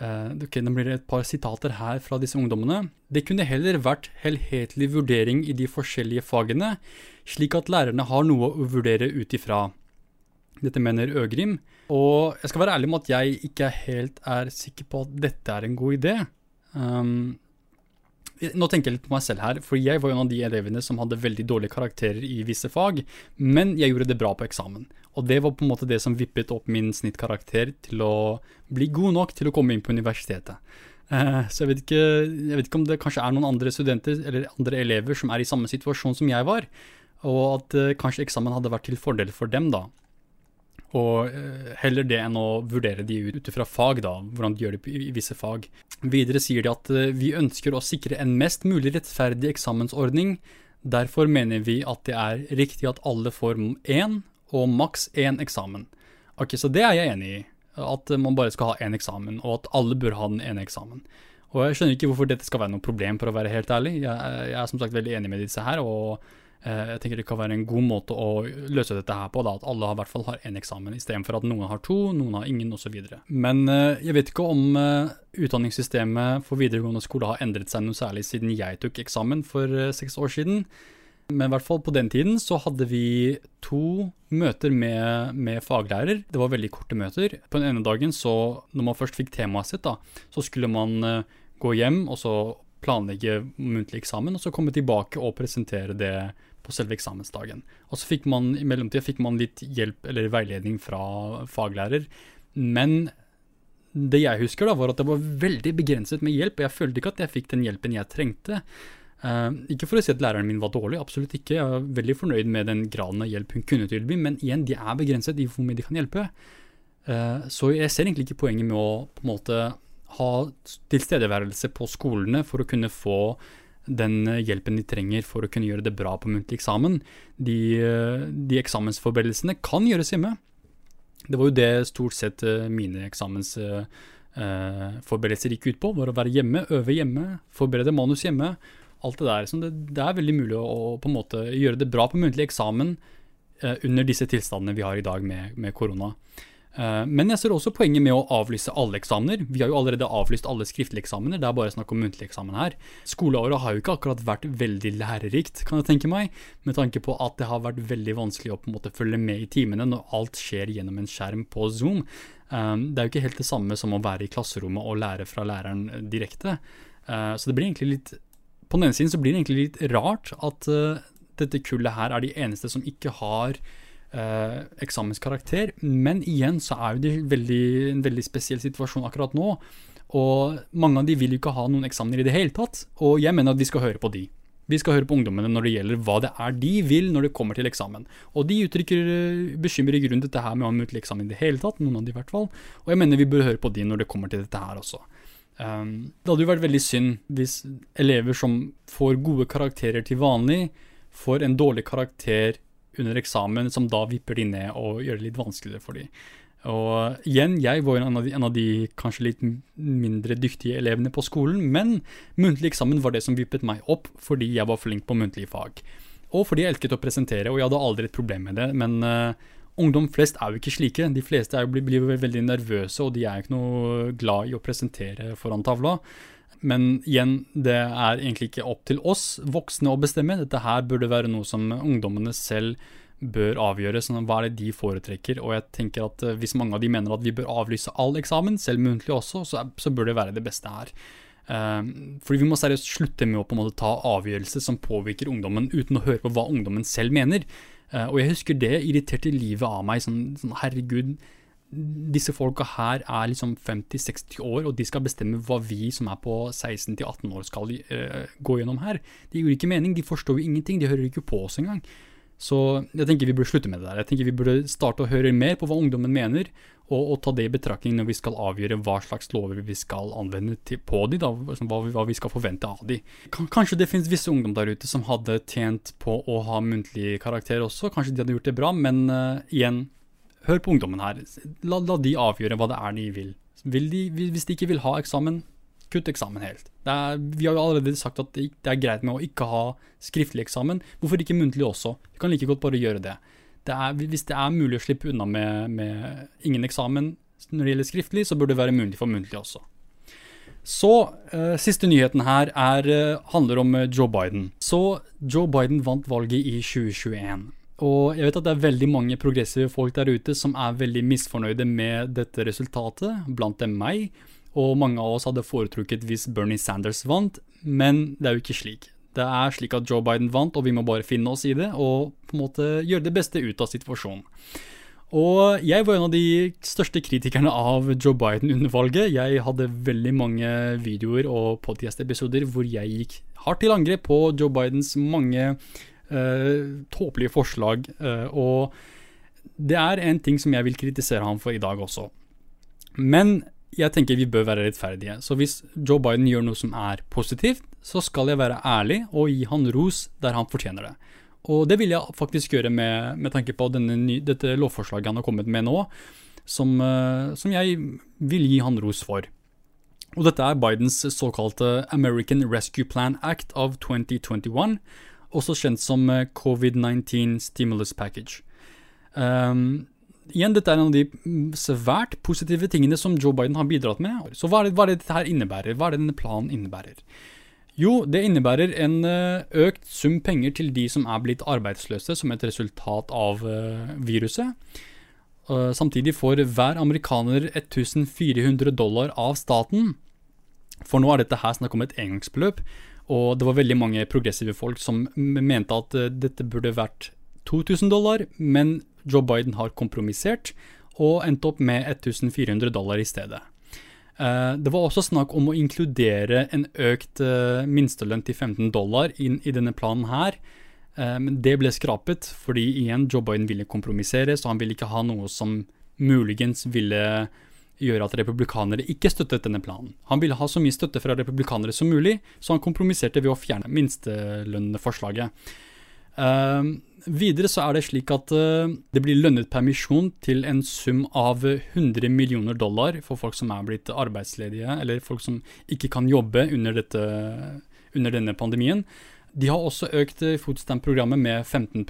Okay, nå blir det et par sitater her fra disse ungdommene. Det kunne heller vært helhetlig vurdering i de forskjellige fagene, slik at lærerne har noe å vurdere ut ifra. Dette mener Øgrim. Og jeg skal være ærlig med at jeg ikke helt er sikker på at dette er en god idé. Um, nå tenker jeg litt på meg selv her, for jeg var en av de elevene som hadde veldig dårlige karakterer i visse fag, men jeg gjorde det bra på eksamen. Og det var på en måte det som vippet opp min snittkarakter til å bli god nok til å komme inn på universitetet. Uh, så jeg vet, ikke, jeg vet, ikke, om det kanskje er noen andre studenter eller andre elever som er i samme situasjon som jeg var, og at uh, kanskje eksamen hadde vært til fordel for dem, da. Og eh, heller det enn å vurdere de ut fra fag, da, hvordan de gjør det i visse fag. Videre sier de at eh, vi ønsker å sikre en mest mulig rettferdig eksamensordning. Derfor mener vi at det er riktig at alle får én, og maks én eksamen. Ok, Så det er jeg enig i. At man bare skal ha én eksamen, og at alle bør ha den ene eksamen. Og jeg skjønner ikke hvorfor dette skal være noe problem, for å være helt ærlig. Jeg, jeg er som sagt veldig enig med disse her. og jeg tenker det kan være en god måte å løse dette her på, da, at alle i hvert fall har én eksamen, istedenfor at noen har to, noen har ingen osv. Men eh, jeg vet ikke om eh, utdanningssystemet for videregående skole har endret seg noe særlig siden jeg tok eksamen for seks år siden. Men i hvert fall på den tiden så hadde vi to møter med, med, faglærer. Det var veldig korte møter. På den ene dagen, så når man først fikk temaet sitt, da, så skulle man gå hjem og så planlegge muntlig eksamen, og så komme tilbake og presentere det på selve eksamensdagen. Og så fikk man i mellomtida fikk man litt hjelp eller veiledning fra faglærer. Men det jeg husker, da, var at det var veldig begrenset med hjelp. og Jeg følte ikke at jeg fikk den hjelpen jeg trengte. Uh, ikke for å si at læreren min var dårlig, absolutt ikke. Jeg er veldig fornøyd med den graden av hjelp hun kunne tilby, men igjen, de er begrenset i hvor mye de kan hjelpe. Uh, så jeg ser egentlig ikke poenget med å på en måte ha tilstedeværelse på skolene for å kunne få den hjelpen de trenger for å kunne gjøre det bra på muntlig eksamen. De, de eksamensforberedelsene kan gjøres hjemme. Det var jo det stort sett eh, mine eksamensforberedelser eh, gikk ut på. Var å være hjemme, øve hjemme, forberede manus hjemme. Alt det der. Det, det er veldig mulig å, på en måte gjøre det bra på muntlig eksamen under disse tilstandene vi har i dag med, med korona. Uh, men jeg ser også poenget med å avlyse alle eksamener. Vi har jo allerede avlyst alle skriftlige eksamener, det er bare snakk om muntlig eksamen her. Skoleåret har jo ikke akkurat vært veldig lærerikt, kan jeg tenke meg, med tanke på at det har vært veldig vanskelig å på en måte følge med i timene når alt skjer gjennom en skjerm på Zoom. Um, det er jo ikke helt det samme som å være i klasserommet og lære fra læreren direkte. Uh, så det blir egentlig litt På den ene siden så blir det egentlig litt rart at dette kullet her er de eneste som ikke har uh, eksamenskarakter. Men igjen så er jo det veldig, en veldig spesiell situasjon akkurat nå. Og mange av de vil jo ikke ha noen eksamener i det hele tatt. Og jeg mener at vi skal høre på de. Vi skal høre på ungdommene når det gjelder hva det er de vil når det kommer til eksamen. Og de uttrykker bekymrer i grunn dette her med å ha muntlig eksamen i det hele tatt, noen av de i hvert fall. Og jeg mener vi bør høre på de når det kommer til dette her også. Um, det hadde jo vært veldig synd hvis elever som får gode karakterer til vanlig, får en dårlig karakter under eksamen, som da vipper de ned og gjør det litt vanskeligere for dem. Og igjen, jeg var en en av de kanskje litt mindre dyktige elevene på skolen, men muntlig eksamen var det som vippet meg opp fordi jeg var flink på muntlige fag. Og fordi jeg elsket å presentere, og jeg hadde aldri et problem med det. Men uh, ungdom flest er jo ikke slike. De fleste er, blir, blir veldig nervøse, og de er jo ikke noe glad i å presentere foran tavla. Men igjen, det er egentlig ikke opp til oss voksne å bestemme. Dette her burde være noe som ungdommene selv bør avgjøre. Sånn, hva er det de foretrekker? Og jeg tenker at uh, hvis mange av de mener at vi bør avlyse all eksamen, selv muntlig også, så, så bør det være det beste her. Uh, fordi vi må seriøst slutte med å på en måte ta avgjørelser som påvirker ungdommen, uten å høre på hva ungdommen selv mener. Uh, og jeg husker det irriterte livet av meg. Sånn, sånn herregud, disse folka her er liksom 50-60 år, og de skal bestemme hva vi som er på 16-18 år skal uh, gå gjennom her. Det gir ikke mening, de forstår jo ingenting, de hører ikke på oss engang. Så jeg tenker vi burde slutte med det der. Jeg tenker vi burde starte å høre mer på hva ungdommen mener, og, og ta det i betraktning når vi skal avgjøre hva slags lover vi skal anvende til, på de, da, hva, hva, vi skal forvente av de. Kanskje det finnes visse ungdom der ute som hadde tjent på å ha muntlig karakter også, kanskje de hadde gjort det bra, men uh, igjen, hør på ungdommen her. La, la, de avgjøre hva det er de vil. vil de, hvis de ikke vil ha eksamen, kutt eksamen helt. Er, vi har jo allerede sagt at det er greit med å ikke ha skriftlig eksamen. Hvorfor ikke muntlig også? Vi kan like godt bare gjøre det. det er, hvis det er mulig å slippe unna med, med ingen eksamen når det gjelder skriftlig, så burde det være mulig for muntlig også. Så, uh, siste nyheten her er, uh, handler om uh, Joe Biden. Så Joe Biden vant valget i 2021. Og jeg vet at det er veldig mange progressive folk der ute som er veldig misfornøyde med dette resultatet, blant dem meg og mange av oss hadde foretrukket hvis Bernie Sanders vant, men det er jo ikke slik. Det er slik at Joe Biden vant, og vi må bare finne oss i det og på en måte gjøre det beste ut av situasjonen. Og jeg var en av de største kritikerne av Joe Biden under valget. Jeg hadde veldig mange videoer og podcast-episoder hvor jeg gikk hardt til angrep på Joe Bidens mange tåpelige forslag. Uh, og det er en ting som jeg vil kritisere ham for i dag også. Men jeg tenker vi bør være rettferdige. Så hvis Joe Biden gjør noe som er positivt, så skal jeg være ærlig og gi han ros der han fortjener det. Og det vil jeg faktisk gjøre med, med tanke på ny, dette lovforslaget han har kommet med nå, som, uh, som, jeg vil gi han ros for. Og dette er Bidens såkalte American Rescue Plan Act av 2021, også kjent som eh, COVID-19 Stimulus Package. Um, igjen, dette er en av de svært positive tingene som Joe Biden har bidratt med. Så hva er det, hva er det dette her innebærer? Hva er det denne planen innebærer? Jo, det innebærer en eh, økt sum penger til de som er blitt arbeidsløse som et resultat av eh, viruset. Samtidig får hver amerikaner 1400 dollar av staten. For nå er dette her snakk om et engangsbeløp, og det var veldig mange progressive folk som mente at dette burde vært 2000 dollar, men Joe Biden har kompromissert og endte opp med 1400 dollar i stedet. Eh, det var også snakk om å inkludere en økt eh, minstelønn til 15 dollar inn i denne planen her. Eh, det ble skrapet fordi igjen Joe Biden ville kompromissere, så han ville ikke ha noe som muligens ville gjøre at republikanere ikke støttet denne planen. Han ville ha så mye støtte fra republikanere som mulig, så han kompromisserte ved å fjerne minstelønneforslaget. Uh, videre så er det slik at uh, det blir lønnet permisjon til en sum av 100 millioner dollar for folk som er blitt arbeidsledige, eller folk som ikke kan jobbe under, dette, under denne pandemien. De har også økt foodstand-programmet med 15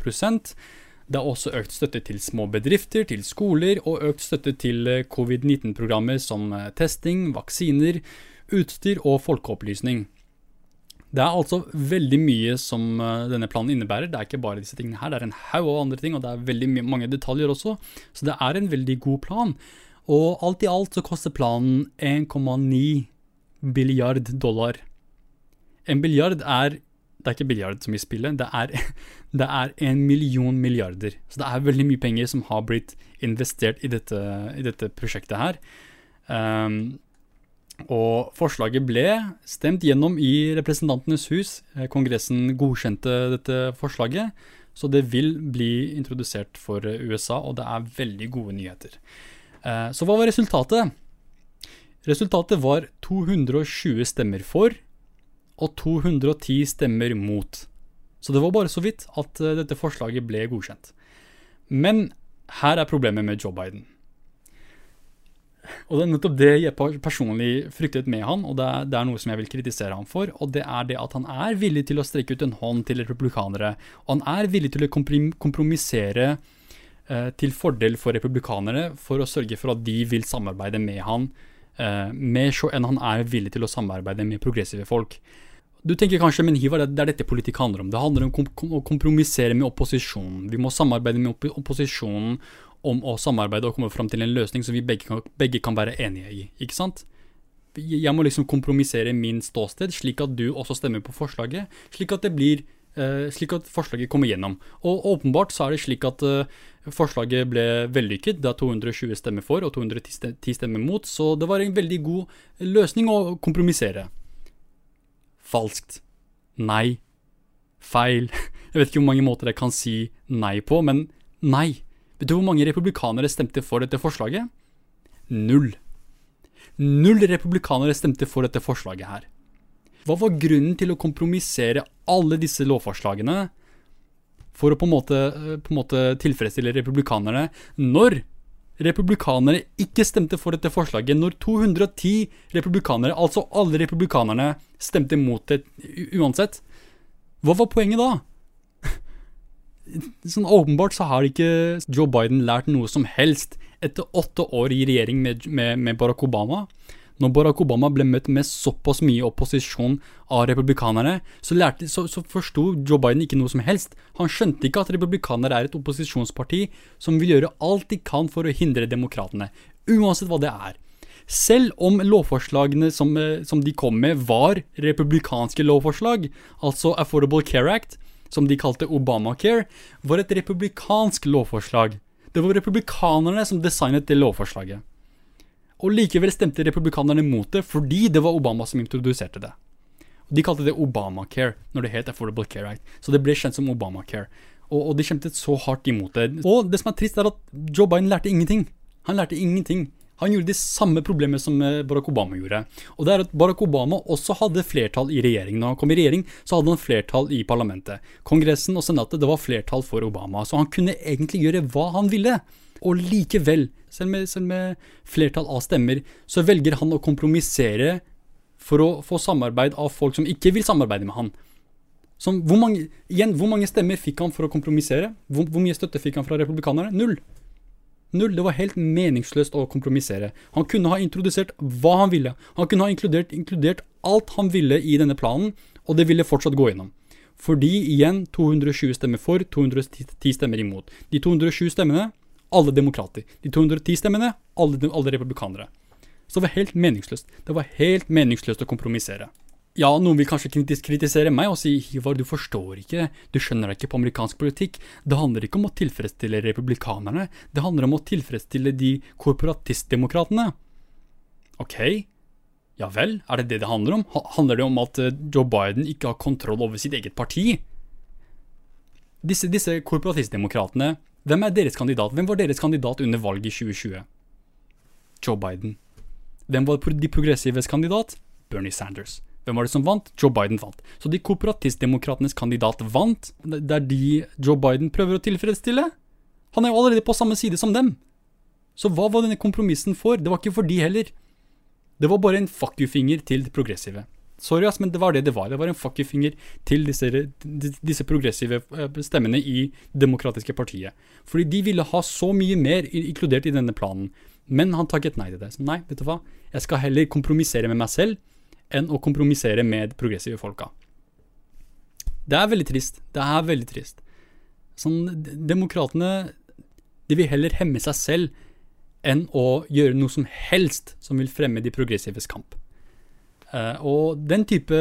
Det er også økt støtte til små bedrifter, til skoler, og økt støtte til eh, covid-19-programmer som eh, testing, vaksiner, utstyr og folkeopplysning. Det er altså veldig mye som eh, denne planen innebærer. Det er ikke bare disse tingene her, det er en haug av andre ting, og det er veldig mange detaljer også. Så det er en veldig god plan. Og alt i alt så koster planen 1,9 billiard dollar. En billiard er det er ikke biljard som i spillet, det er, (laughs) det er, en million milliarder. Så det er veldig mye penger som har blitt investert i dette, i dette prosjektet her. Um, og forslaget ble stemt gjennom i Representantenes hus. Eh, Kongressen godkjente dette forslaget, så det vil bli introdusert for USA, og det er veldig gode nyheter. Uh, så hva var resultatet? Resultatet var 220 stemmer for og 210 stemmer mot. Så det var bare så vidt at eh, dette forslaget ble godkjent. Men her er problemet med Joe Biden. Og det er nettopp det jeg personlig fryktet med han, og det er, noe som jeg vil kritisere han for. Og det er det at han er villig til å strekke ut en hånd til republikanere. Og han er villig til å kompromissere eh, til fordel for republikanere for å sørge for at de vil samarbeide med han eh, mer så enn han er villig til å samarbeide med progressive folk. Du tenker kanskje, men Hivar, det er dette politikk handler om. Det handler om å kompromissere med opposisjonen. Vi må samarbeide med opposisjonen om å samarbeide og komme fram til en løsning som vi begge kan, begge kan være enige i. Ikke sant? Jeg må liksom kompromissere min ståsted, slik at du også stemmer på forslaget. Slik at det blir uh, slik at forslaget kommer gjennom. Og åpenbart så er det slik at uh, forslaget ble vellykket. Det er 220 stemmer for og 210 stemmer mot, så det var en veldig god løsning å kompromissere. Falskt. Nei. Feil. (laughs) Jeg vet ikke hvor mange måter jeg kan si nei på, men nei. Vet du hvor mange republikanere stemte for dette forslaget? Null. Null republikanere stemte for dette forslaget her. Hva var grunnen til å kompromissere alle disse lovforslagene for å på en måte, på en måte tilfredsstille republikanerne, når republikanere ikke stemte for dette forslaget, når 210 republikanere, altså alle republikanerne, stemte mot det uansett. Hva var poenget da? (laughs) Sånn Åpenbart så har ikke Joe Biden lært noe som helst etter åtte år i regjering med, med, med Barack Obama. Når Barack Obama ble møtt med såpass mye opposisjon av republikanere, så, lærte, så, så forsto Joe Biden ikke noe som helst. Han skjønte ikke at republikanere er et opposisjonsparti som vil gjøre alt de kan for å hindre demokratene, uansett hva det er. Selv om lovforslagene som, eh, som de kom med, var republikanske lovforslag, altså Affordable Care Act, som de kalte Obamacare, var et republikansk lovforslag. Det var republikanerne som designet det lovforslaget. Og likevel stemte republikanerne mot det fordi det var Obama som introduserte det. De kalte det Obamacare når det het Affordable Care Act, så det ble kjent som Obamacare. Og, og de kjempet så hardt imot det. Og det som er trist, er at Joe Biden lærte ingenting. Han lærte ingenting. Han gjorde de samme problemene som eh, Barack Obama gjorde. Og det er at Barack Obama også hadde flertall i regjeringen. Når han kom i regjering, så hadde han flertall i parlamentet. Kongressen og senatet, det var flertall for Obama. Så han kunne egentlig gjøre hva han ville. Og likevel, selv med, selv med flertall av stemmer, så velger han å kompromissere for å få samarbeid av folk som ikke vil samarbeide med han. Som, hvor, mange, igjen, hvor mange stemmer fikk han for å kompromissere? Hvor, hvor, mye støtte fikk han fra republikanerne? Null. Null. Det var helt meningsløst å kompromissere. Han kunne ha introdusert hva han ville. Han kunne ha inkludert, inkludert alt han ville i denne planen, og det ville fortsatt gå gjennom. Fordi igjen 220 stemmer for, 210 stemmer imot. De 220 stemmene alle demokrater. De 210 stemmene, alle, alle republikanere. Så det var helt meningsløst. Det var helt meningsløst å kompromissere. Ja, noen vil kanskje kritisere meg og si Hivar, du forstår ikke, du skjønner deg ikke på amerikansk politikk. Det handler ikke om å tilfredsstille republikanerne, det handler om å tilfredsstille de korporatistdemokratene. Ok, ja vel, er det det det handler om? Handler det om at eh, Joe Biden ikke har kontroll over sitt eget parti? Disse, disse korporatistdemokratene hvem er deres kandidat? Hvem var deres kandidat under valget i 2020? Joe Biden. Hvem var de progressives kandidat? Bernie Sanders. Hvem var det som vant? Joe Biden vant. Så de kooperatistdemokratenes kandidat vant. Det er de Joe Biden prøver å tilfredsstille. Han er jo allerede på samme side som dem. Så hva var denne kompromissen for? Det var ikke for de heller. Det var bare en fuck you-finger til de progressive. Sorry, ass, men det var det det var. Det var en fuck you-finger til disse, disse progressive eh, stemmene i Det demokratiske partiet. Fordi de ville ha så mye mer inkludert i denne planen. Men han takket nei til det. Så nei, vet du hva. Jeg skal heller kompromissere med meg selv enn å kompromissere med progressive folka. Det er veldig trist. Det er veldig trist. Sånn, Demokratene de vil heller hemme seg selv enn å gjøre noe som helst som vil fremme de progressives kamp. Uh, og den type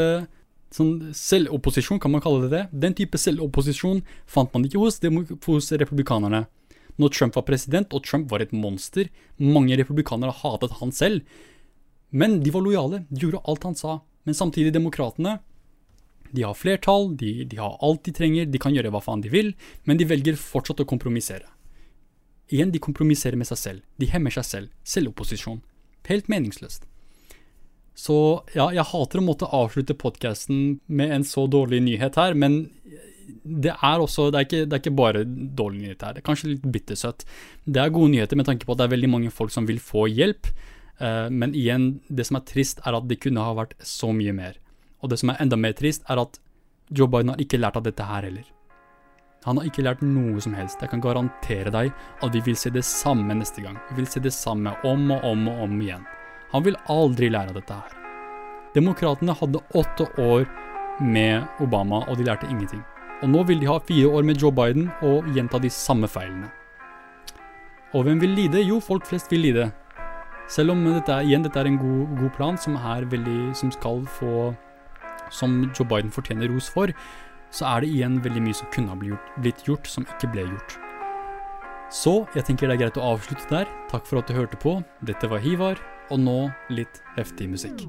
sånn selvopposisjon, kan man kalle det det, den type selvopposisjon fant man ikke hos, hos republikanerne. Når Trump var president, og Trump var et monster, mange republikanere hatet han selv, men de var lojale, de gjorde alt han sa. Men samtidig, demokratene, de har flertall, de, de har alt de trenger, de kan gjøre hva faen de vil, men de velger fortsatt å kompromissere. Igjen, de kompromisserer med seg selv. De hemmer seg selv. Selvopposisjon. Helt meningsløst. Så ja, jeg hater å måtte avslutte podkasten med en så dårlig nyhet her, men det er også det er, ikke, det er ikke bare dårlig nyhet her. Det er kanskje litt bittersøtt. Det er gode nyheter med tanke på at det er veldig mange folk som vil få hjelp. Eh, men igjen, det som er trist, er at det kunne ha vært så mye mer. Og det som er enda mer trist, er at Joe Biden har ikke lært av dette her heller. Han har ikke lært noe som helst. Jeg kan garantere deg at vi vil se det samme neste gang. Vi vil se det samme om og om og om igjen. Han vil aldri lære av dette her. Demokratene hadde åtte år med Obama, og de lærte ingenting. Og nå vil de ha fire år med Joe Biden og gjenta de samme feilene. Og hvem vil lide? Jo, folk flest vil lide. Selv om dette, igjen, dette er en god, god plan som, veldig, som skal få Som Joe Biden fortjener ros for, så er det igjen veldig mye som kunne ha blitt gjort, blitt gjort, som ikke ble gjort. Så jeg tenker det er greit å avslutte der. Takk for at du hørte på. Dette var Hivar, og nå litt heftig musikk.